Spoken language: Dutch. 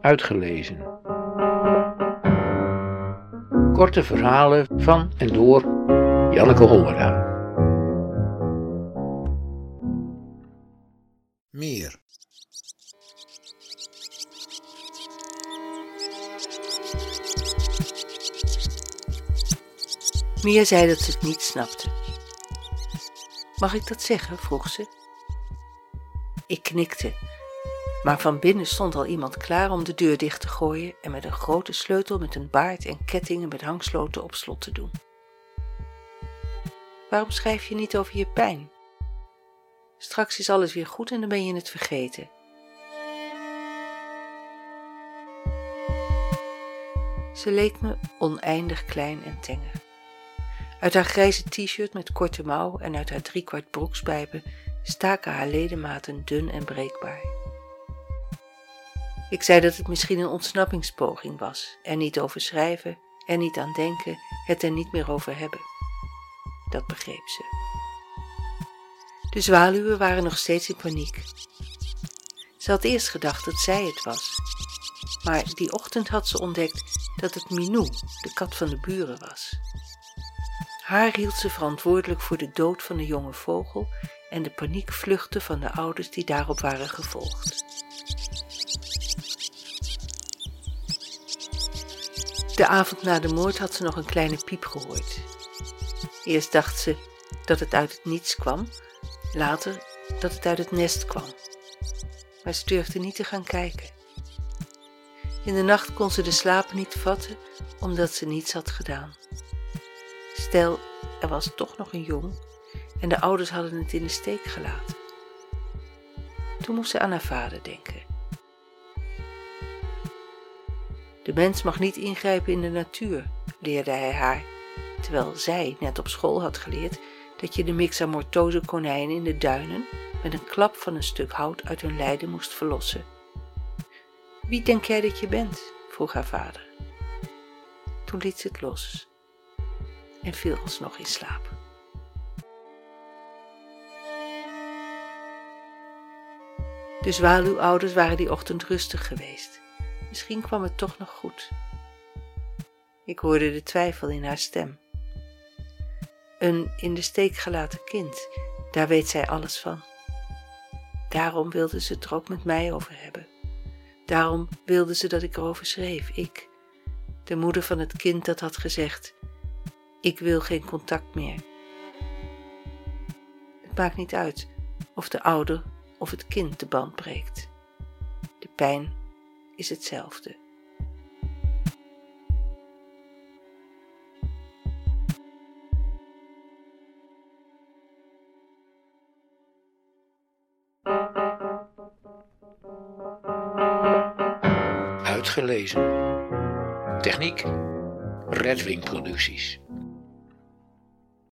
uitgelezen. Korte verhalen van en door Janneke Hollera. Meer. Mia zei dat ze het niet snapte. Mag ik dat zeggen? vroeg ze. Ik knikte, maar van binnen stond al iemand klaar om de deur dicht te gooien en met een grote sleutel met een baard en kettingen met hangsloten op slot te doen. Waarom schrijf je niet over je pijn? Straks is alles weer goed en dan ben je het vergeten. Ze leek me oneindig klein en tenger. Uit haar grijze t-shirt met korte mouw en uit haar driekwart broekspijpen staken haar ledematen dun en breekbaar. Ik zei dat het misschien een ontsnappingspoging was, er niet over schrijven, er niet aan denken, het er niet meer over hebben. Dat begreep ze. De zwaluwen waren nog steeds in paniek. Ze had eerst gedacht dat zij het was, maar die ochtend had ze ontdekt dat het Minou, de kat van de buren, was. Haar hield ze verantwoordelijk voor de dood van de jonge vogel en de paniekvluchten van de ouders die daarop waren gevolgd. De avond na de moord had ze nog een kleine piep gehoord. Eerst dacht ze dat het uit het niets kwam, later dat het uit het nest kwam. Maar ze durfde niet te gaan kijken. In de nacht kon ze de slaap niet vatten omdat ze niets had gedaan. Stel, er was toch nog een jong en de ouders hadden het in de steek gelaten. Toen moest ze aan haar vader denken. De mens mag niet ingrijpen in de natuur, leerde hij haar, terwijl zij net op school had geleerd dat je de mixamortose konijnen in de duinen met een klap van een stuk hout uit hun lijden moest verlossen. Wie denk jij dat je bent? vroeg haar vader. Toen liet ze het los en viel alsnog in slaap. De zwaluwouders waren die ochtend rustig geweest. Misschien kwam het toch nog goed. Ik hoorde de twijfel in haar stem. Een in de steek gelaten kind, daar weet zij alles van. Daarom wilde ze het er ook met mij over hebben. Daarom wilde ze dat ik erover schreef, ik, de moeder van het kind dat had gezegd: Ik wil geen contact meer. Het maakt niet uit of de ouder of het kind de band breekt. De pijn is hetzelfde. Uitgelezen. Techniek. Redwing Producties.